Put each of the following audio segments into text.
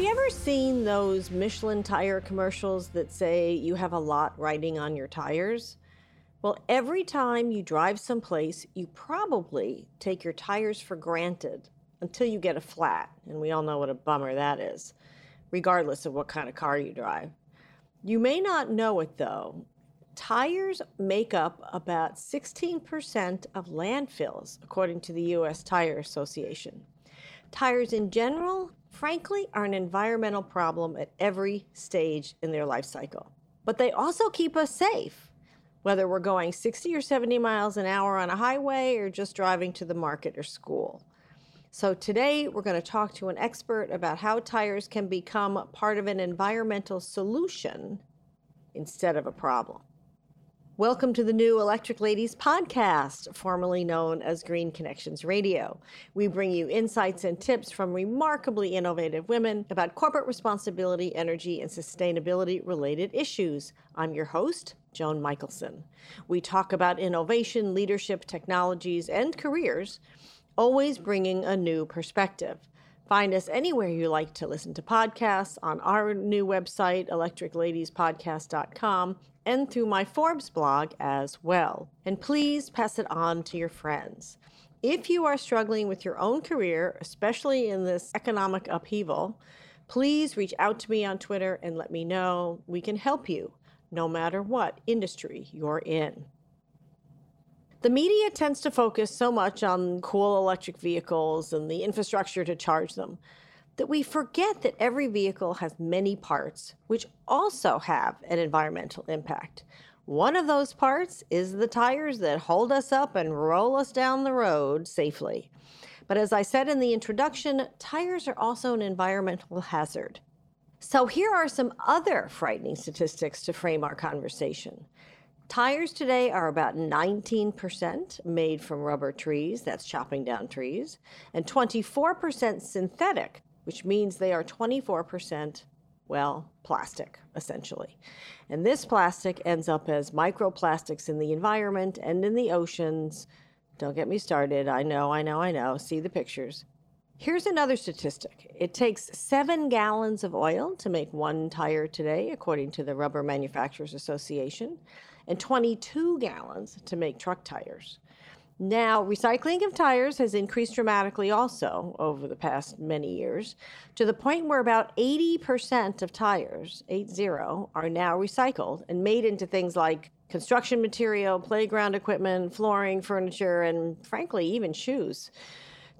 Have you ever seen those Michelin tire commercials that say you have a lot riding on your tires? Well, every time you drive someplace, you probably take your tires for granted until you get a flat. And we all know what a bummer that is, regardless of what kind of car you drive. You may not know it though. Tires make up about 16% of landfills, according to the U.S. Tire Association. Tires in general, frankly, are an environmental problem at every stage in their life cycle. But they also keep us safe, whether we're going 60 or 70 miles an hour on a highway or just driving to the market or school. So, today we're going to talk to an expert about how tires can become part of an environmental solution instead of a problem. Welcome to the new Electric Ladies podcast, formerly known as Green Connections Radio. We bring you insights and tips from remarkably innovative women about corporate responsibility, energy, and sustainability related issues. I'm your host, Joan Michelson. We talk about innovation, leadership, technologies, and careers, always bringing a new perspective. Find us anywhere you like to listen to podcasts on our new website, electricladiespodcast.com, and through my Forbes blog as well. And please pass it on to your friends. If you are struggling with your own career, especially in this economic upheaval, please reach out to me on Twitter and let me know we can help you no matter what industry you're in. The media tends to focus so much on cool electric vehicles and the infrastructure to charge them that we forget that every vehicle has many parts, which also have an environmental impact. One of those parts is the tires that hold us up and roll us down the road safely. But as I said in the introduction, tires are also an environmental hazard. So here are some other frightening statistics to frame our conversation. Tires today are about 19% made from rubber trees, that's chopping down trees, and 24% synthetic, which means they are 24%, well, plastic, essentially. And this plastic ends up as microplastics in the environment and in the oceans. Don't get me started. I know, I know, I know. See the pictures. Here's another statistic. It takes seven gallons of oil to make one tire today, according to the Rubber Manufacturers Association and 22 gallons to make truck tires. Now, recycling of tires has increased dramatically also over the past many years to the point where about 80% of tires, 80, are now recycled and made into things like construction material, playground equipment, flooring, furniture, and frankly, even shoes.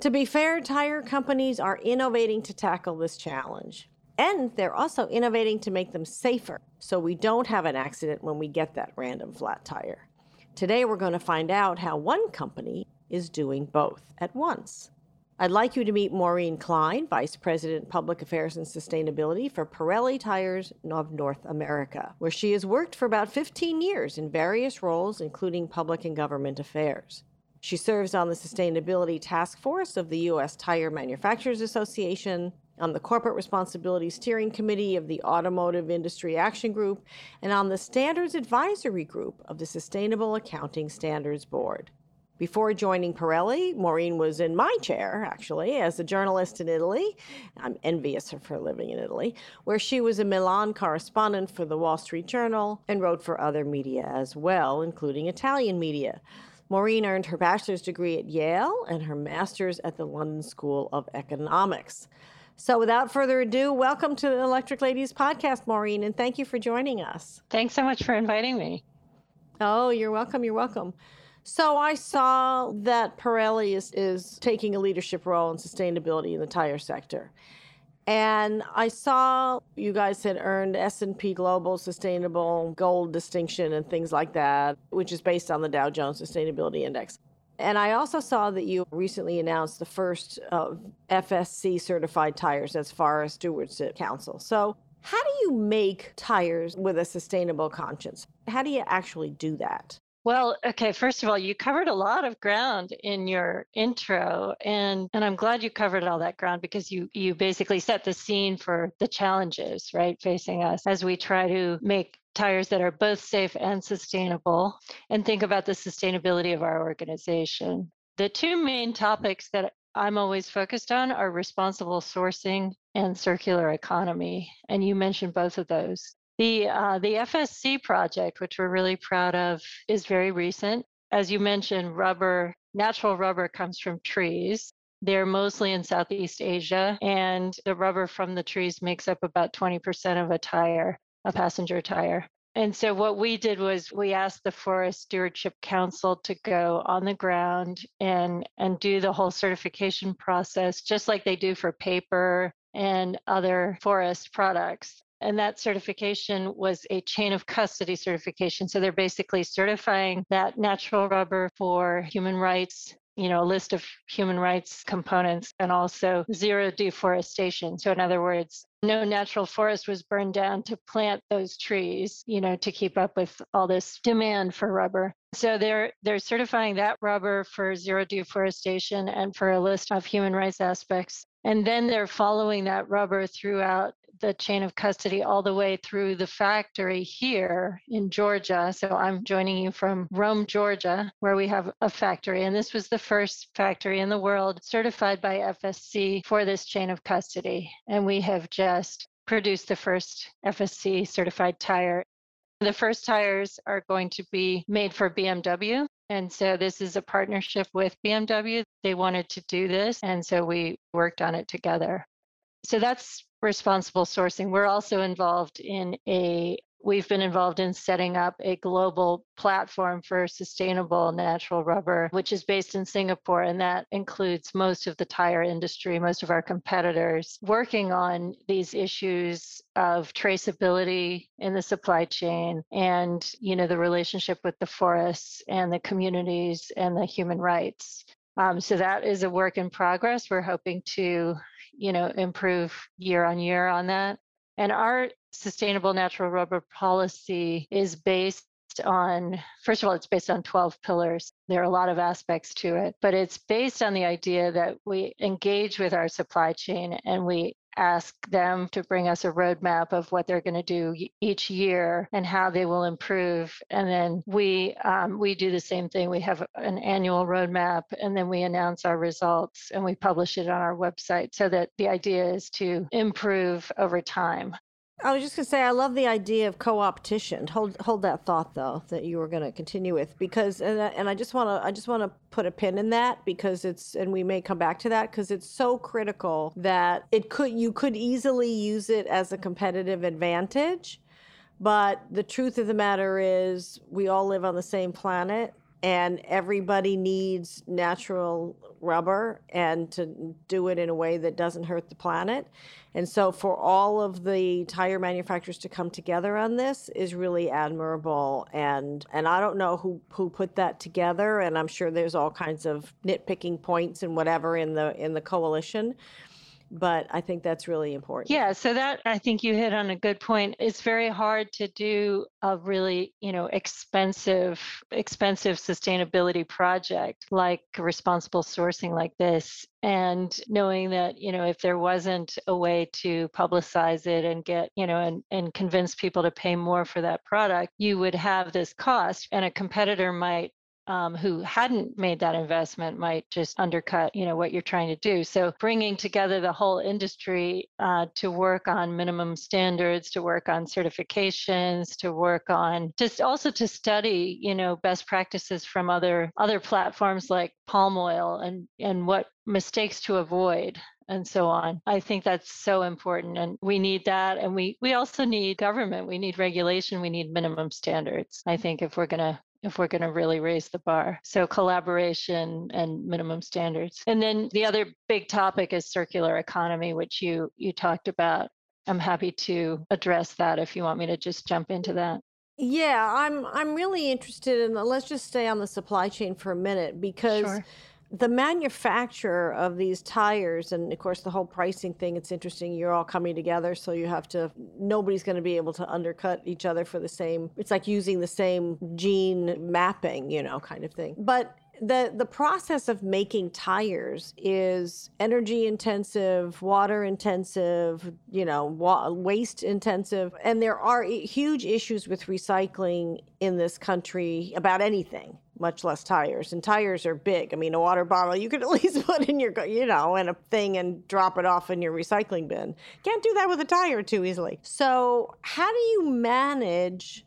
To be fair, tire companies are innovating to tackle this challenge. And they're also innovating to make them safer so we don't have an accident when we get that random flat tire. Today, we're going to find out how one company is doing both at once. I'd like you to meet Maureen Klein, Vice President, Public Affairs and Sustainability for Pirelli Tires of North America, where she has worked for about 15 years in various roles, including public and government affairs. She serves on the Sustainability Task Force of the U.S. Tire Manufacturers Association, on the Corporate Responsibility Steering Committee of the Automotive Industry Action Group, and on the Standards Advisory Group of the Sustainable Accounting Standards Board. Before joining Pirelli, Maureen was in my chair, actually, as a journalist in Italy. I'm envious of her living in Italy, where she was a Milan correspondent for the Wall Street Journal and wrote for other media as well, including Italian media. Maureen earned her bachelor's degree at Yale and her master's at the London School of Economics. So, without further ado, welcome to the Electric Ladies podcast, Maureen, and thank you for joining us. Thanks so much for inviting me. Oh, you're welcome. You're welcome. So, I saw that Pirelli is, is taking a leadership role in sustainability in the tire sector. And I saw you guys had earned S&P Global Sustainable Gold distinction and things like that, which is based on the Dow Jones Sustainability Index. And I also saw that you recently announced the first uh, FSC certified tires as far as Stewardship Council. So, how do you make tires with a sustainable conscience? How do you actually do that? Well, okay, first of all, you covered a lot of ground in your intro and and I'm glad you covered all that ground because you you basically set the scene for the challenges, right, facing us as we try to make tires that are both safe and sustainable and think about the sustainability of our organization. The two main topics that I'm always focused on are responsible sourcing and circular economy. And you mentioned both of those. The, uh, the FSC project, which we're really proud of, is very recent. As you mentioned, rubber, natural rubber comes from trees. They're mostly in Southeast Asia, and the rubber from the trees makes up about 20% of a tire, a passenger tire. And so what we did was we asked the Forest Stewardship Council to go on the ground and and do the whole certification process just like they do for paper and other forest products. And that certification was a chain of custody certification. So they're basically certifying that natural rubber for human rights you know, a list of human rights components and also zero deforestation. So, in other words, no natural forest was burned down to plant those trees, you know, to keep up with all this demand for rubber. So they're they're certifying that rubber for zero deforestation and for a list of human rights aspects. And then they're following that rubber throughout the chain of custody all the way through the factory here in Georgia. So I'm joining you from Rome, Georgia, where we have a factory. And this was the first factory in the world certified by FSC for this chain of custody. And we have just produced the first FSC certified tire. The first tires are going to be made for BMW. And so this is a partnership with BMW. They wanted to do this. And so we worked on it together. So that's responsible sourcing. We're also involved in a We've been involved in setting up a global platform for sustainable natural rubber, which is based in Singapore. And that includes most of the tire industry, most of our competitors working on these issues of traceability in the supply chain and, you know, the relationship with the forests and the communities and the human rights. Um, so that is a work in progress. We're hoping to you know, improve year on year on that. And our sustainable natural rubber policy is based on, first of all, it's based on 12 pillars. There are a lot of aspects to it, but it's based on the idea that we engage with our supply chain and we ask them to bring us a roadmap of what they're going to do each year and how they will improve. And then we um, we do the same thing. We have an annual roadmap, and then we announce our results and we publish it on our website. So that the idea is to improve over time. I was just gonna say I love the idea of co-opetition. Hold hold that thought though that you were gonna continue with because and I, and I just want to I just want to put a pin in that because it's and we may come back to that because it's so critical that it could you could easily use it as a competitive advantage, but the truth of the matter is we all live on the same planet and everybody needs natural rubber and to do it in a way that doesn't hurt the planet. And so for all of the tire manufacturers to come together on this is really admirable and and I don't know who who put that together and I'm sure there's all kinds of nitpicking points and whatever in the in the coalition but I think that's really important. Yeah, so that I think you hit on a good point. It's very hard to do a really, you know, expensive expensive sustainability project like responsible sourcing like this and knowing that, you know, if there wasn't a way to publicize it and get, you know, and and convince people to pay more for that product, you would have this cost and a competitor might um, who hadn't made that investment might just undercut you know what you're trying to do so bringing together the whole industry uh, to work on minimum standards to work on certifications to work on just also to study you know best practices from other other platforms like palm oil and and what mistakes to avoid and so on. I think that's so important and we need that and we we also need government, we need regulation, we need minimum standards. I think if we're going to if we're going to really raise the bar. So collaboration and minimum standards. And then the other big topic is circular economy, which you you talked about. I'm happy to address that if you want me to just jump into that. Yeah, I'm I'm really interested in let's just stay on the supply chain for a minute because sure the manufacturer of these tires and of course the whole pricing thing it's interesting you're all coming together so you have to nobody's going to be able to undercut each other for the same it's like using the same gene mapping you know kind of thing. But the the process of making tires is energy intensive, water intensive, you know, wa- waste intensive, and there are huge issues with recycling in this country about anything much less tires. And tires are big. I mean, a water bottle you could at least put in your, you know, in a thing and drop it off in your recycling bin. Can't do that with a tire too easily. So, how do you manage?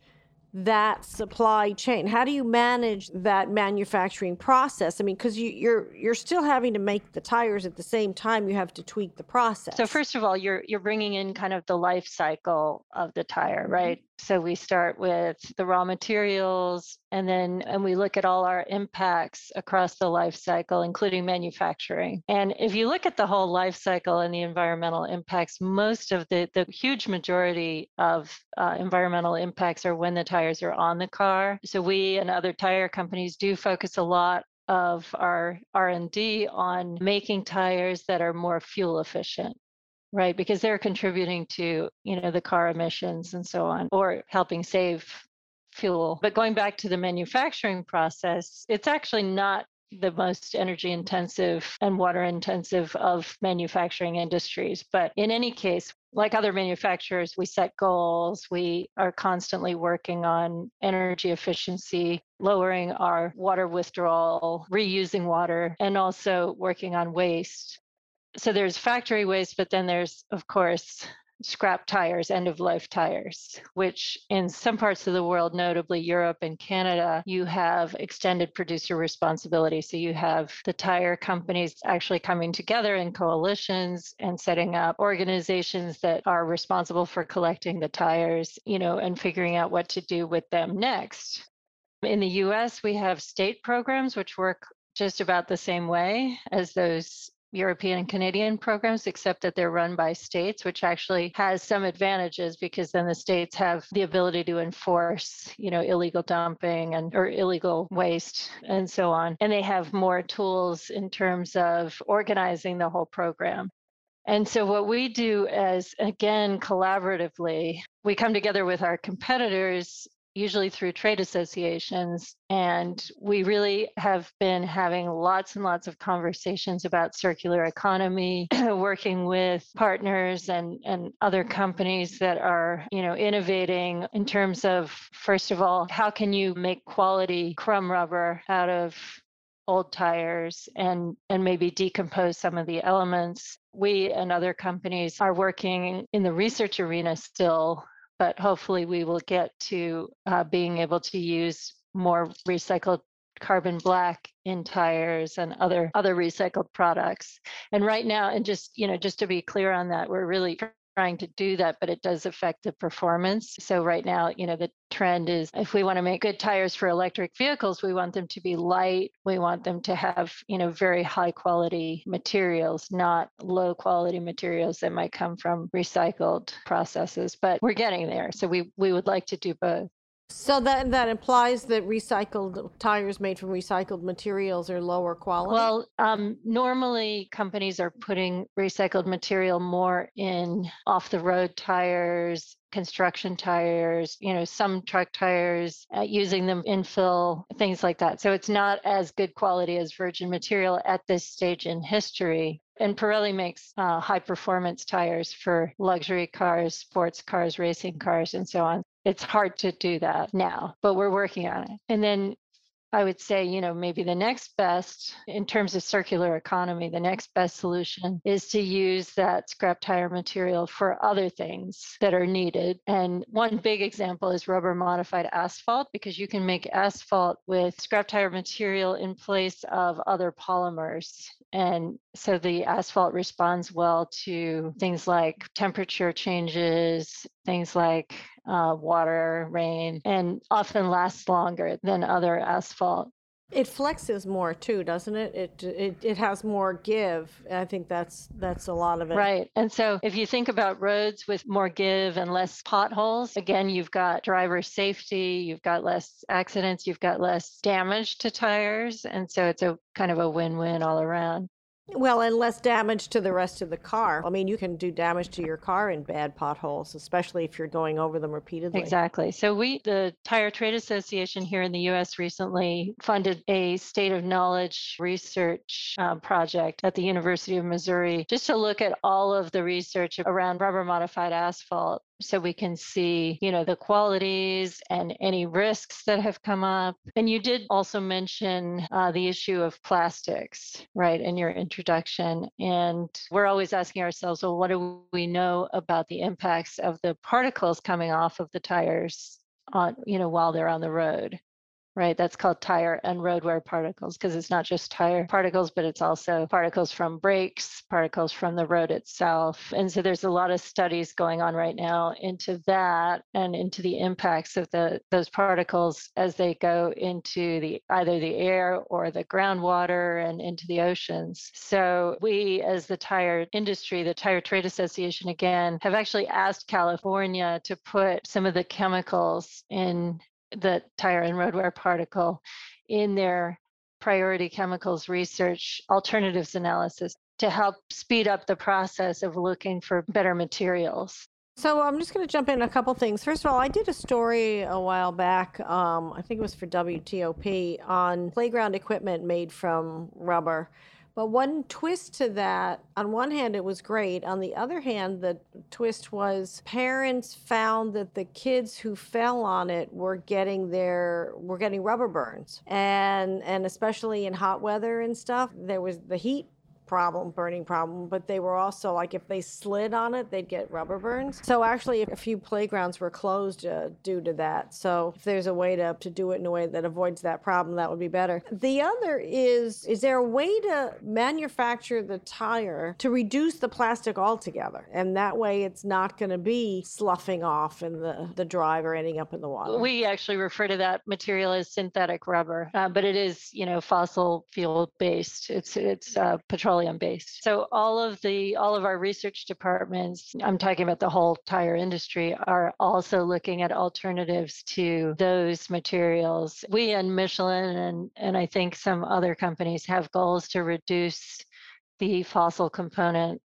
that supply chain? How do you manage that manufacturing process? I mean, because you, you're you're still having to make the tires at the same time. You have to tweak the process. So first of all, you're you're bringing in kind of the life cycle of the tire, right? So we start with the raw materials and then and we look at all our impacts across the life cycle, including manufacturing. And if you look at the whole life cycle and the environmental impacts, most of the, the huge majority of uh, environmental impacts are when the tires are on the car. So we and other tire companies do focus a lot of our r&d on making tires that are more fuel efficient right because they're contributing to you know the car emissions and so on or helping save fuel. But going back to the manufacturing process it's actually not the most energy intensive and water intensive of manufacturing industries but in any case like other manufacturers we set goals we are constantly working on energy efficiency lowering our water withdrawal reusing water and also working on waste so there's factory waste, but then there's, of course, scrap tires, end of life tires, which in some parts of the world, notably Europe and Canada, you have extended producer responsibility. So you have the tire companies actually coming together in coalitions and setting up organizations that are responsible for collecting the tires, you know, and figuring out what to do with them next. In the US, we have state programs which work just about the same way as those European and Canadian programs, except that they're run by states, which actually has some advantages because then the states have the ability to enforce, you know, illegal dumping and or illegal waste and so on. And they have more tools in terms of organizing the whole program. And so, what we do as, again, collaboratively, we come together with our competitors usually through trade associations. And we really have been having lots and lots of conversations about circular economy, working with partners and, and other companies that are, you know, innovating in terms of, first of all, how can you make quality crumb rubber out of old tires and and maybe decompose some of the elements we and other companies are working in the research arena still but hopefully we will get to uh, being able to use more recycled carbon black in tires and other other recycled products. And right now and just you know just to be clear on that we're really trying to do that, but it does affect the performance. So right now, you know, the trend is if we want to make good tires for electric vehicles, we want them to be light. We want them to have, you know, very high quality materials, not low quality materials that might come from recycled processes. But we're getting there. So we we would like to do both. So that that implies that recycled tires made from recycled materials are lower quality. Well, um, normally companies are putting recycled material more in off-the-road tires, construction tires, you know, some truck tires, uh, using them infill, things like that. So it's not as good quality as virgin material at this stage in history. And Pirelli makes uh, high performance tires for luxury cars, sports cars, racing cars, and so on it's hard to do that now, but we're working on it. And then I would say, you know, maybe the next best in terms of circular economy, the next best solution is to use that scrap tire material for other things that are needed. And one big example is rubber modified asphalt, because you can make asphalt with scrap tire material in place of other polymers. And so the asphalt responds well to things like temperature changes, things like uh, water, rain, and often lasts longer than other asphalt. It flexes more too, doesn't it? It it it has more give. I think that's that's a lot of it. Right. And so if you think about roads with more give and less potholes, again, you've got driver safety, you've got less accidents, you've got less damage to tires, and so it's a kind of a win-win all around. Well, and less damage to the rest of the car. I mean, you can do damage to your car in bad potholes, especially if you're going over them repeatedly. Exactly. So, we, the Tire Trade Association here in the US, recently funded a state of knowledge research uh, project at the University of Missouri just to look at all of the research around rubber modified asphalt so we can see, you know, the qualities and any risks that have come up. And you did also mention uh, the issue of plastics, right, in your introduction. And we're always asking ourselves, well, what do we know about the impacts of the particles coming off of the tires on, you know, while they're on the road? Right? That's called tire and road wear particles because it's not just tire particles, but it's also particles from brakes, particles from the road itself. And so there's a lot of studies going on right now into that and into the impacts of the those particles as they go into the either the air or the groundwater and into the oceans. So we as the tire industry, the Tire Trade Association again, have actually asked California to put some of the chemicals in the tire and road wear particle in their priority chemicals research alternatives analysis to help speed up the process of looking for better materials. So I'm just going to jump in a couple things. First of all, I did a story a while back. Um, I think it was for WTOP on playground equipment made from rubber. But one twist to that, on one hand, it was great. On the other hand, the twist was parents found that the kids who fell on it were getting their were getting rubber burns, and and especially in hot weather and stuff, there was the heat problem, burning problem, but they were also like if they slid on it, they'd get rubber burns. So actually, a few playgrounds were closed uh, due to that. So if there's a way to, to do it in a way that avoids that problem, that would be better. The other is is there a way to manufacture the tire to reduce the plastic altogether? And that way it's not going to be sloughing off in the, the drive or ending up in the water. We actually refer to that material as synthetic rubber, uh, but it is, you know, fossil fuel based. It's, it's uh, petroleum petroleum based. So all of the all of our research departments, I'm talking about the whole tire industry, are also looking at alternatives to those materials. We and Michelin and and I think some other companies have goals to reduce the fossil component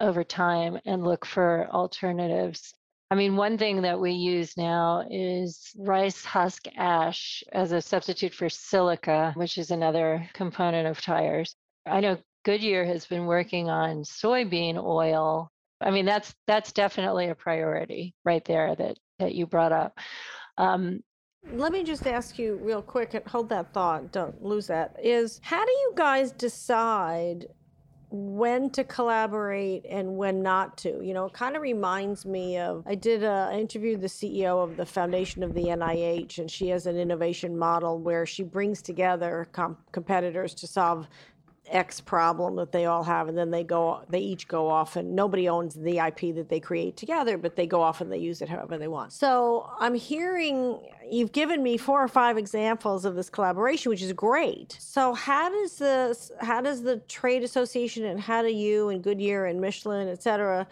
over time and look for alternatives. I mean, one thing that we use now is rice husk ash as a substitute for silica, which is another component of tires. I know Goodyear has been working on soybean oil. I mean, that's that's definitely a priority right there that that you brought up. Um, let me just ask you real quick and hold that thought, don't lose that. Is how do you guys decide when to collaborate and when not to. You know, it kind of reminds me of I did a, I interviewed the CEO of the foundation of the NIH, and she has an innovation model where she brings together com- competitors to solve X problem that they all have, and then they go, they each go off, and nobody owns the IP that they create together, but they go off and they use it however they want. So I'm hearing you've given me four or five examples of this collaboration, which is great. So how does this, how does the trade association, and how do you and Goodyear and Michelin, et cetera,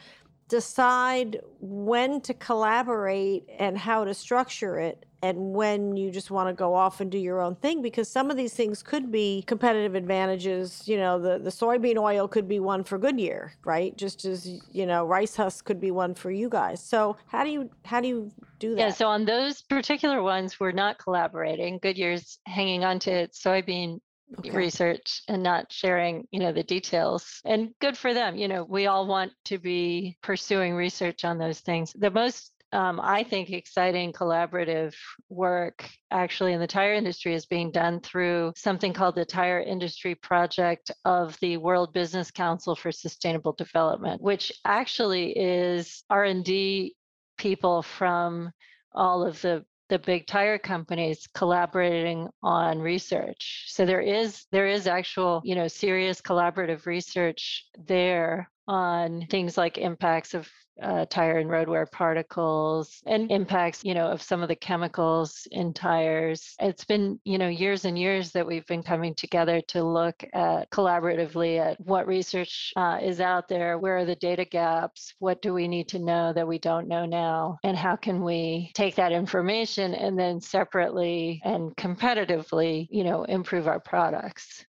decide when to collaborate and how to structure it and when you just want to go off and do your own thing because some of these things could be competitive advantages you know the, the soybean oil could be one for goodyear right? Just as you know rice husk could be one for you guys. So how do you how do you do that? yeah so on those particular ones we're not collaborating. Goodyear's hanging on to its soybean okay. research and not sharing you know the details and good for them you know we all want to be pursuing research on those things the most um, I think exciting collaborative work actually in the tire industry is being done through something called the Tire Industry Project of the World Business Council for Sustainable Development, which actually is R&D people from all of the the big tire companies collaborating on research. So there is there is actual you know serious collaborative research there on things like impacts of uh, tire and road wear particles and impacts, you know, of some of the chemicals in tires. It's been, you know, years and years that we've been coming together to look at collaboratively at what research uh, is out there, where are the data gaps, what do we need to know that we don't know now, and how can we take that information and then separately and competitively, you know, improve our products.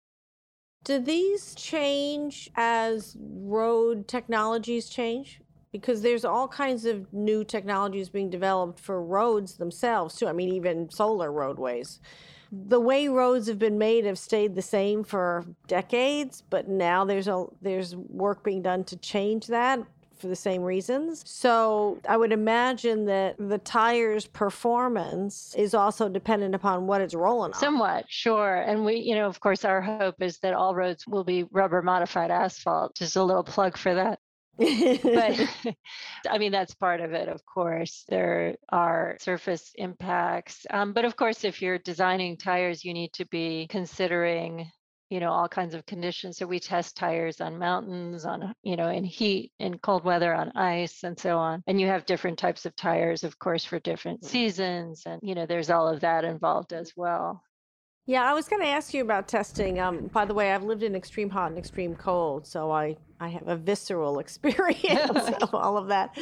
Do these change as road technologies change? because there's all kinds of new technologies being developed for roads themselves too. I mean, even solar roadways. The way roads have been made have stayed the same for decades, but now there's a there's work being done to change that for the same reasons. So I would imagine that the tire's performance is also dependent upon what it's rolling on. Somewhat, sure. And we, you know, of course, our hope is that all roads will be rubber modified asphalt. Just a little plug for that. but I mean, that's part of it, of course. There are surface impacts. Um, but of course, if you're designing tires, you need to be considering you know all kinds of conditions. So we test tires on mountains on you know in heat in cold weather on ice and so on. And you have different types of tires of course for different mm. seasons and you know there's all of that involved as well. Yeah i was going to ask you about testing um, by the way i've lived in extreme hot and extreme cold so i i have a visceral experience of all of that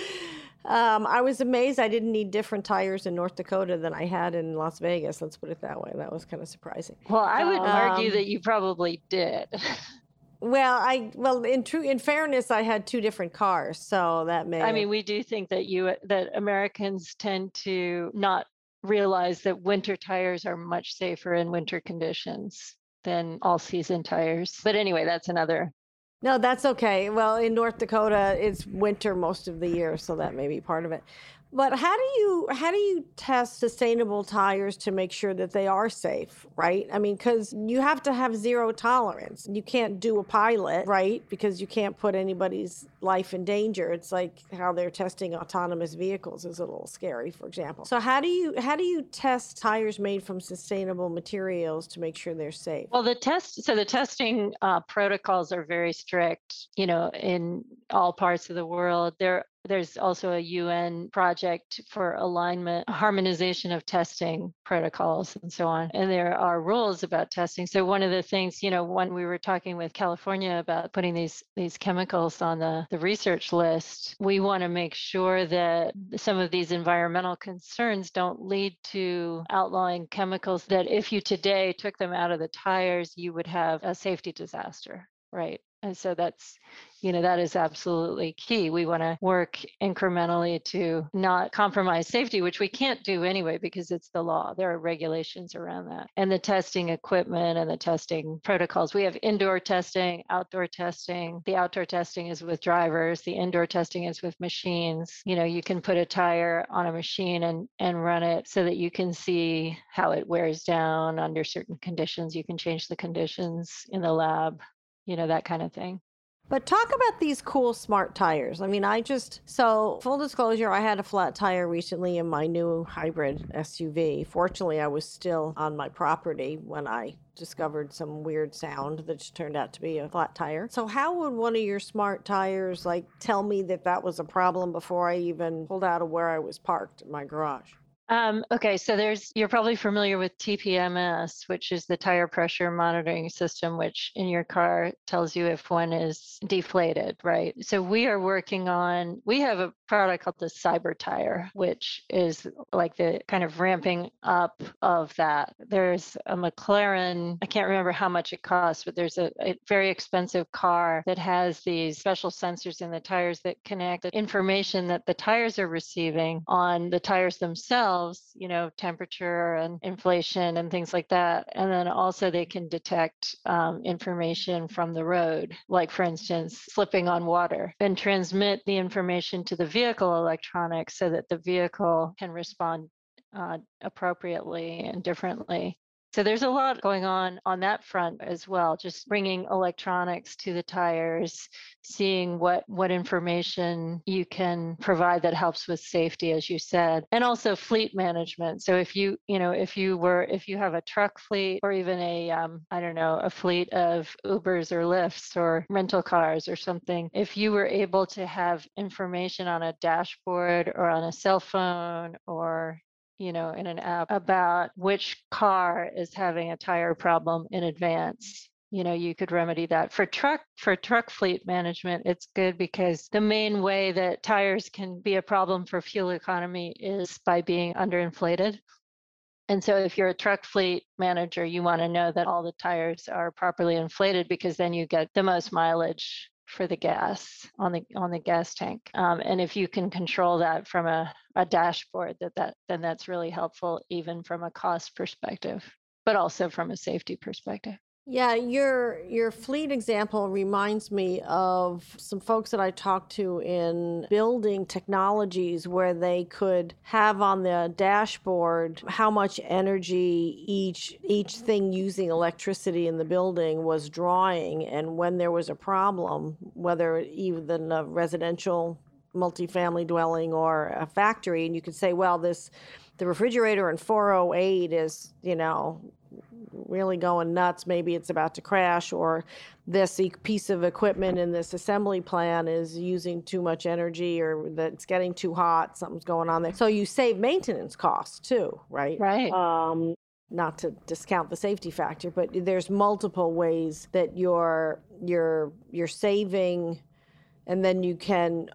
um, I was amazed I didn't need different tires in North Dakota than I had in Las Vegas. Let's put it that way. That was kind of surprising. Well, I would um, argue that you probably did. well, I well in true in fairness, I had two different cars, so that may. I mean, we do think that you that Americans tend to not realize that winter tires are much safer in winter conditions than all season tires. But anyway, that's another no, that's okay. Well, in North Dakota, it's winter most of the year, so that may be part of it. But how do you how do you test sustainable tires to make sure that they are safe, right? I mean, because you have to have zero tolerance. You can't do a pilot, right? Because you can't put anybody's life in danger. It's like how they're testing autonomous vehicles is a little scary, for example. So how do you how do you test tires made from sustainable materials to make sure they're safe? Well, the test so the testing uh, protocols are very strict. You know, in all parts of the world, there there's also a UN project for alignment, harmonization of testing protocols and so on. And there are rules about testing. So one of the things, you know, when we were talking with California about putting these these chemicals on the, the research list, we want to make sure that some of these environmental concerns don't lead to outlawing chemicals that if you today took them out of the tires, you would have a safety disaster right and so that's, you know, that is absolutely key. We want to work incrementally to not compromise safety, which we can't do anyway because it's the law. There are regulations around that. And the testing equipment and the testing protocols. We have indoor testing, outdoor testing. The outdoor testing is with drivers, the indoor testing is with machines. You know, you can put a tire on a machine and, and run it so that you can see how it wears down under certain conditions. You can change the conditions in the lab you know, that kind of thing. But talk about these cool smart tires. I mean, I just, so full disclosure, I had a flat tire recently in my new hybrid SUV. Fortunately, I was still on my property when I discovered some weird sound that turned out to be a flat tire. So, how would one of your smart tires like tell me that that was a problem before I even pulled out of where I was parked in my garage? Um, okay, so there's you're probably familiar with TPMS, which is the tire pressure monitoring system, which in your car tells you if one is deflated, right? So we are working on we have a product called the Cyber Tire, which is like the kind of ramping up of that. There's a McLaren, I can't remember how much it costs, but there's a, a very expensive car that has these special sensors in the tires that connect the information that the tires are receiving on the tires themselves you know, temperature and inflation and things like that. And then also they can detect um, information from the road, like for instance, slipping on water, and transmit the information to the vehicle electronics so that the vehicle can respond uh, appropriately and differently. So there's a lot going on on that front as well, just bringing electronics to the tires, seeing what what information you can provide that helps with safety as you said, and also fleet management. So if you, you know, if you were if you have a truck fleet or even a um, I don't know, a fleet of Ubers or Lyfts or rental cars or something, if you were able to have information on a dashboard or on a cell phone or you know, in an app about which car is having a tire problem in advance. You know, you could remedy that. For truck for truck fleet management, it's good because the main way that tires can be a problem for fuel economy is by being underinflated. And so if you're a truck fleet manager, you want to know that all the tires are properly inflated because then you get the most mileage for the gas on the on the gas tank. Um, and if you can control that from a, a dashboard, that that then that's really helpful even from a cost perspective, but also from a safety perspective. Yeah, your your fleet example reminds me of some folks that I talked to in building technologies where they could have on the dashboard how much energy each each thing using electricity in the building was drawing. And when there was a problem, whether even a residential multifamily dwelling or a factory and you could say, well, this the refrigerator in 408 is, you know, really going nuts, maybe it's about to crash, or this piece of equipment in this assembly plan is using too much energy, or that it's getting too hot, something's going on there. So you save maintenance costs too, right? Right. Um, not to discount the safety factor, but there's multiple ways that you're you're you're saving and then you can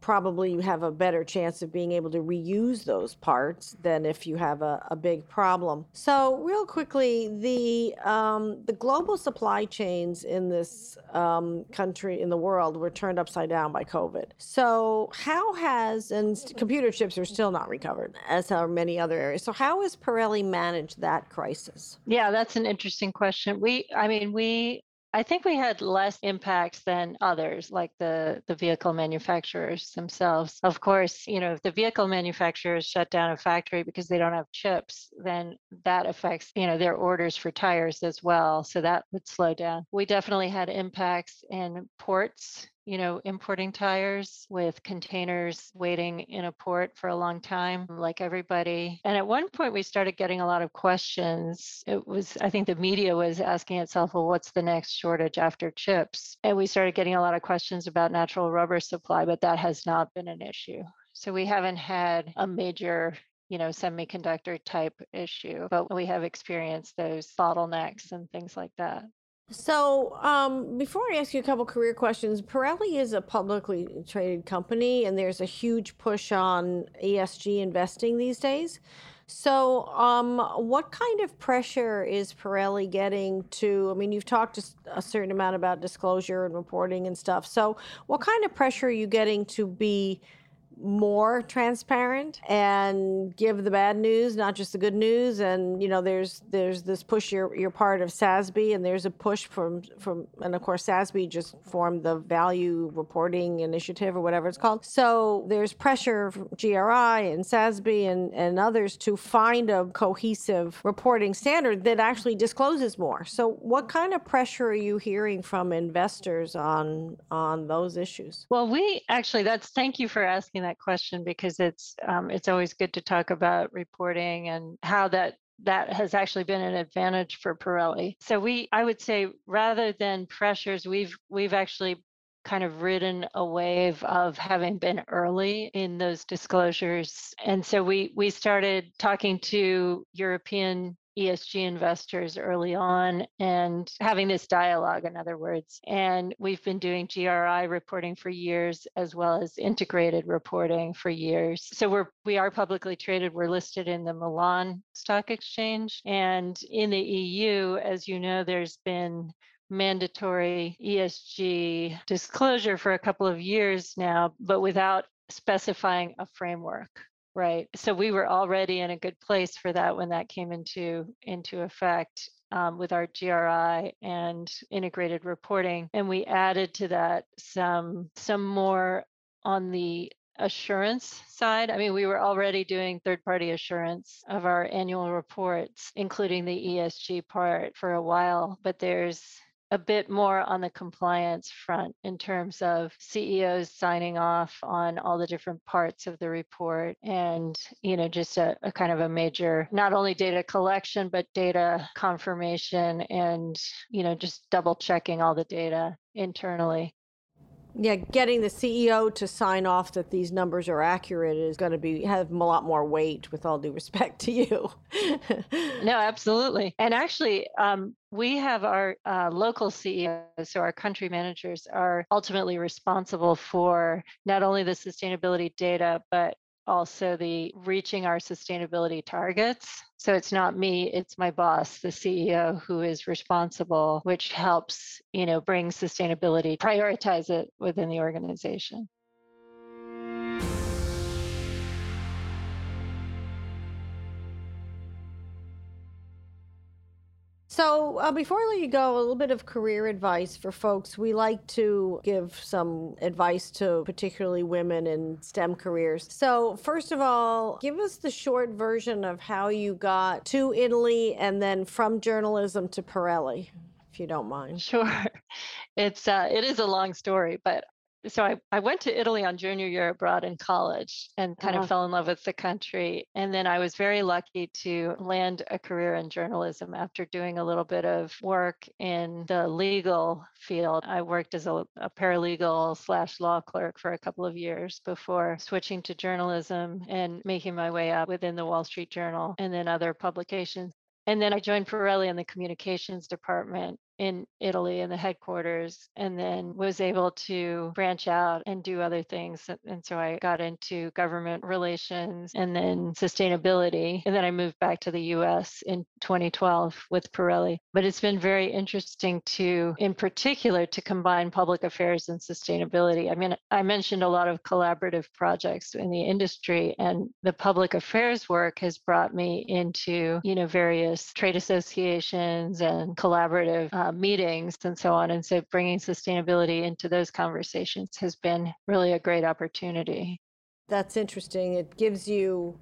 probably have a better chance of being able to reuse those parts than if you have a, a big problem. So, real quickly, the um, the global supply chains in this um, country in the world were turned upside down by COVID. So, how has and computer chips are still not recovered, as are many other areas. So, how has Pirelli managed that crisis? Yeah, that's an interesting question. We, I mean, we I think we had less impacts than others, like the, the vehicle manufacturers themselves. Of course, you know, if the vehicle manufacturers shut down a factory because they don't have chips, then that affects, you know, their orders for tires as well. So that would slow down. We definitely had impacts in ports you know, importing tires with containers waiting in a port for a long time, like everybody. And at one point, we started getting a lot of questions. It was, I think the media was asking itself, well, what's the next shortage after chips? And we started getting a lot of questions about natural rubber supply, but that has not been an issue. So we haven't had a major you know, semiconductor type issue, but we have experienced those bottlenecks and things like that. So, um, before I ask you a couple career questions, Pirelli is a publicly traded company, and there's a huge push on ESG investing these days. So, um, what kind of pressure is Pirelli getting to? I mean, you've talked a certain amount about disclosure and reporting and stuff. So, what kind of pressure are you getting to be more transparent and give the bad news, not just the good news. And you know, there's there's this push. You're you're part of SASB, and there's a push from from, and of course, SASB just formed the Value Reporting Initiative or whatever it's called. So there's pressure from GRI and SASB and and others to find a cohesive reporting standard that actually discloses more. So what kind of pressure are you hearing from investors on on those issues? Well, we actually that's thank you for asking that that question because it's um, it's always good to talk about reporting and how that that has actually been an advantage for Pirelli. So we I would say rather than pressures, we've we've actually kind of ridden a wave of having been early in those disclosures. And so we we started talking to European ESG investors early on and having this dialogue, in other words. And we've been doing GRI reporting for years, as well as integrated reporting for years. So we're we are publicly traded. We're listed in the Milan Stock Exchange. And in the EU, as you know, there's been mandatory ESG disclosure for a couple of years now, but without specifying a framework right so we were already in a good place for that when that came into into effect um, with our GRI and integrated reporting, and we added to that some some more on the assurance side. I mean, we were already doing third party assurance of our annual reports, including the ESG part for a while, but there's a bit more on the compliance front in terms of CEOs signing off on all the different parts of the report and, you know, just a, a, kind of a major, not only data collection, but data confirmation and, you know, just double checking all the data internally. Yeah, getting the CEO to sign off that these numbers are accurate is going to be have a lot more weight. With all due respect to you. no, absolutely. And actually, um, we have our uh, local CEOs, so our country managers are ultimately responsible for not only the sustainability data, but also the reaching our sustainability targets. So it's not me, it's my boss, the CEO, who is responsible, which helps, you know, bring sustainability, prioritize it within the organization. So, uh, before I let you go, a little bit of career advice for folks. We like to give some advice to particularly women in STEM careers. So, first of all, give us the short version of how you got to Italy and then from journalism to Pirelli, if you don't mind. Sure. It's uh, it is a long story, but so I, I went to Italy on junior year abroad in college and kind uh-huh. of fell in love with the country. And then I was very lucky to land a career in journalism after doing a little bit of work in the legal field. I worked as a, a paralegal slash law clerk for a couple of years before switching to journalism and making my way up within the Wall Street Journal and then other publications. And then I joined Pirelli in the communications department in Italy in the headquarters and then was able to branch out and do other things. And so I got into government relations and then sustainability. And then I moved back to the US in 2012 with Pirelli. But it's been very interesting to, in particular, to combine public affairs and sustainability. I mean, I mentioned a lot of collaborative projects in the industry and the public affairs work has brought me into, you know, various trade associations and collaborative uh, uh, meetings and so on. And so bringing sustainability into those conversations has been really a great opportunity. That's interesting. It gives you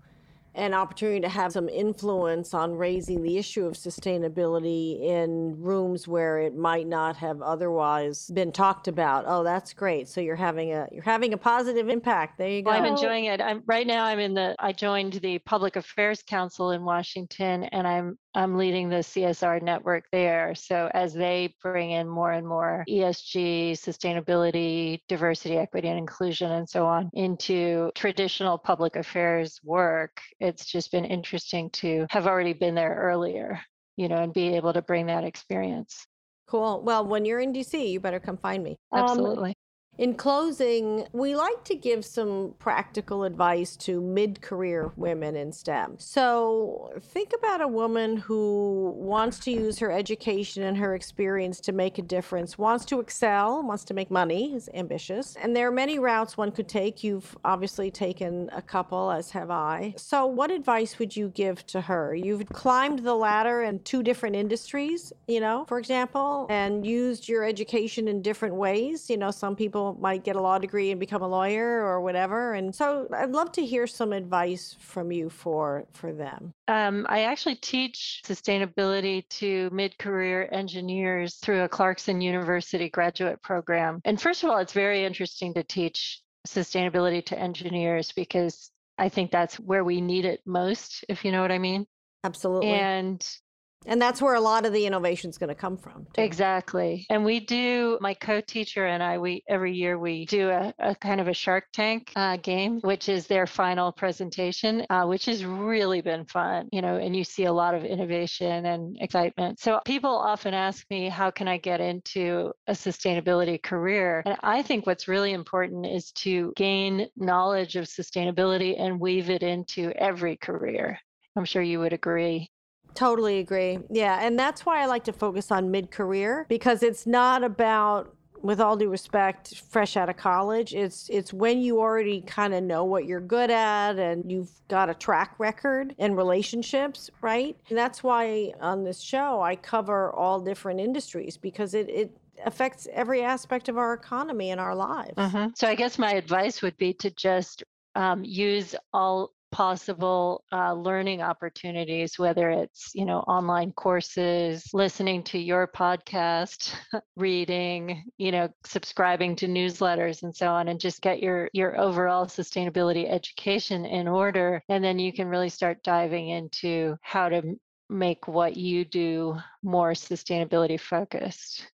an opportunity to have some influence on raising the issue of sustainability in rooms where it might not have otherwise been talked about. Oh, that's great. So you're having a you're having a positive impact. There you go. Well, I'm enjoying it. I'm right now I'm in the I joined the Public Affairs Council in Washington and I'm I'm leading the CSR network there. So as they bring in more and more ESG, sustainability, diversity, equity, and inclusion, and so on into traditional public affairs work, it's just been interesting to have already been there earlier, you know, and be able to bring that experience. Cool. Well, when you're in DC, you better come find me. Absolutely. Um, in closing, we like to give some practical advice to mid career women in STEM. So, think about a woman who wants to use her education and her experience to make a difference, wants to excel, wants to make money, is ambitious. And there are many routes one could take. You've obviously taken a couple, as have I. So, what advice would you give to her? You've climbed the ladder in two different industries, you know, for example, and used your education in different ways. You know, some people might get a law degree and become a lawyer or whatever. And so I'd love to hear some advice from you for for them. Um, I actually teach sustainability to mid-career engineers through a Clarkson University graduate program. And first of all, it's very interesting to teach sustainability to engineers because I think that's where we need it most, if you know what I mean. Absolutely. And and that's where a lot of the innovation is going to come from. Too. Exactly. And we do, my co teacher and I, we every year we do a, a kind of a Shark Tank uh, game, which is their final presentation, uh, which has really been fun, you know, and you see a lot of innovation and excitement. So people often ask me, how can I get into a sustainability career? And I think what's really important is to gain knowledge of sustainability and weave it into every career. I'm sure you would agree. Totally agree. Yeah. And that's why I like to focus on mid career because it's not about with all due respect, fresh out of college. It's it's when you already kind of know what you're good at and you've got a track record in relationships, right? And that's why on this show I cover all different industries because it it affects every aspect of our economy and our lives. Mm-hmm. So I guess my advice would be to just um, use all possible uh, learning opportunities whether it's you know online courses listening to your podcast reading you know subscribing to newsletters and so on and just get your your overall sustainability education in order and then you can really start diving into how to make what you do more sustainability focused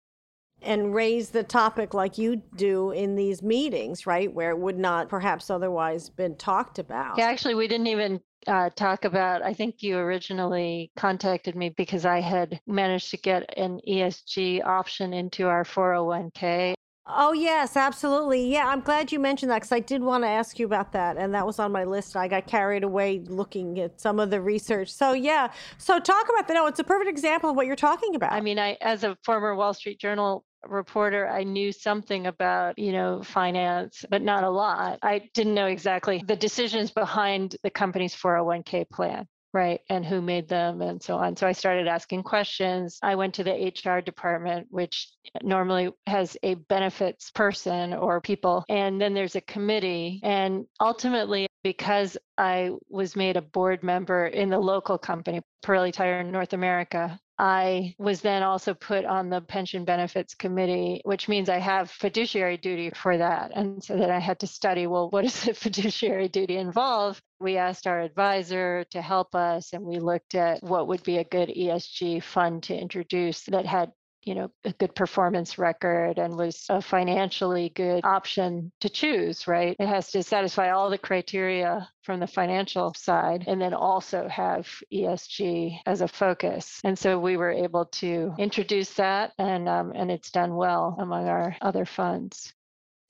and raise the topic like you do in these meetings, right? Where it would not perhaps otherwise been talked about. Yeah, actually, we didn't even uh, talk about. I think you originally contacted me because I had managed to get an ESG option into our 401k. Oh, yes, absolutely. Yeah, I'm glad you mentioned that because I did want to ask you about that. And that was on my list. I got carried away looking at some of the research. So, yeah. So, talk about that. No, it's a perfect example of what you're talking about. I mean, I, as a former Wall Street Journal reporter, I knew something about, you know, finance, but not a lot. I didn't know exactly the decisions behind the company's 401k plan. right? And who made them and so on. So I started asking questions. I went to the HR department, which normally has a benefits person or people, and then there's a committee. And ultimately, because I was made a board member in the local company, Pirelli Tire in North America, I was then also put on the pension benefits committee, which means I have fiduciary duty for that. And so then I had to study well, what does the fiduciary duty involve? We asked our advisor to help us, and we looked at what would be a good ESG fund to introduce that had you know a good performance record and was a financially good option to choose right? It has to satisfy all the criteria from the financial side and then also have esg as a focus. And so we were able to introduce that and um, and it's done well among our other funds.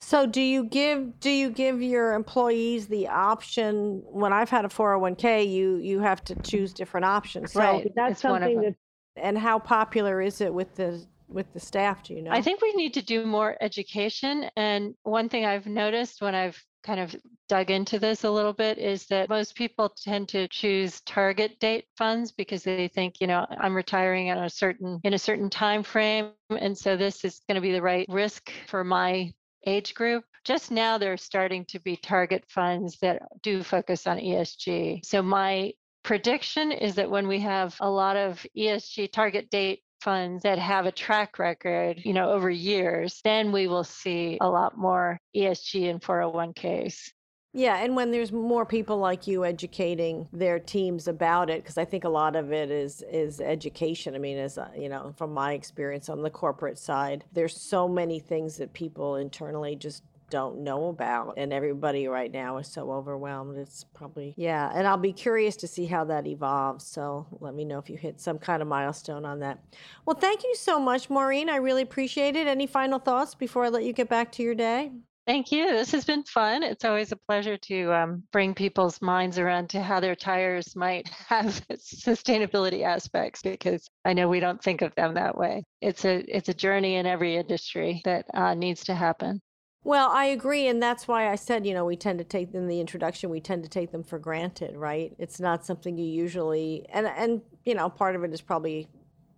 So do you give do you give your employees the option? When I've had a 401k you you have to choose different options. So right. that's something that and how popular is it with the with the staff? Do you know? I think we need to do more education. And one thing I've noticed when I've kind of dug into this a little bit is that most people tend to choose target date funds because they think you know i'm retiring in a certain in a certain time frame and so this is going to be the right risk for my age group just now there are starting to be target funds that do focus on esg so my prediction is that when we have a lot of ESG target date funds that have a track record, you know, over years, then we will see a lot more ESG and 401ks. Yeah, and when there's more people like you educating their teams about it, because I think a lot of it is is education. I mean, as uh, you know, from my experience on the corporate side, there's so many things that people internally just don't know about. And everybody right now is so overwhelmed. It's probably, yeah. And I'll be curious to see how that evolves. So let me know if you hit some kind of milestone on that. Well, thank you so much, Maureen. I really appreciate it. Any final thoughts before I let you get back to your day? Thank you. This has been fun. It's always a pleasure to um, bring people's minds around to how their tires might have sustainability aspects because I know we don't think of them that way. It's a it's a journey in every industry that uh, needs to happen. Well, I agree. And that's why I said, you know, we tend to take in the introduction, we tend to take them for granted, right? It's not something you usually, and, and, you know, part of it is probably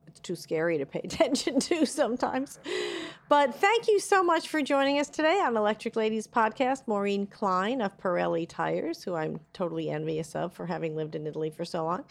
it's too scary to pay attention to sometimes. But thank you so much for joining us today on Electric Ladies Podcast. Maureen Kline of Pirelli Tires, who I'm totally envious of for having lived in Italy for so long.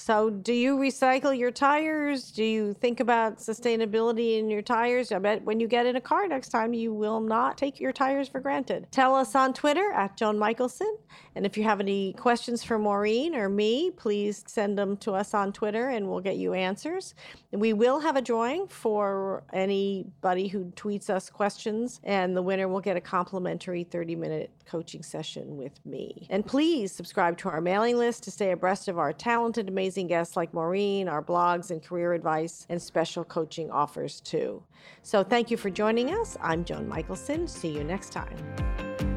So, do you recycle your tires? Do you think about sustainability in your tires? I bet when you get in a car next time, you will not take your tires for granted. Tell us on Twitter at Joan Michelson. And if you have any questions for Maureen or me, please send them to us on Twitter and we'll get you answers. We will have a drawing for anybody who tweets us questions, and the winner will get a complimentary 30 minute coaching session with me. And please subscribe to our mailing list to stay abreast of our talented, amazing guests like Maureen, our blogs and career advice, and special coaching offers too. So thank you for joining us. I'm Joan Michelson. See you next time.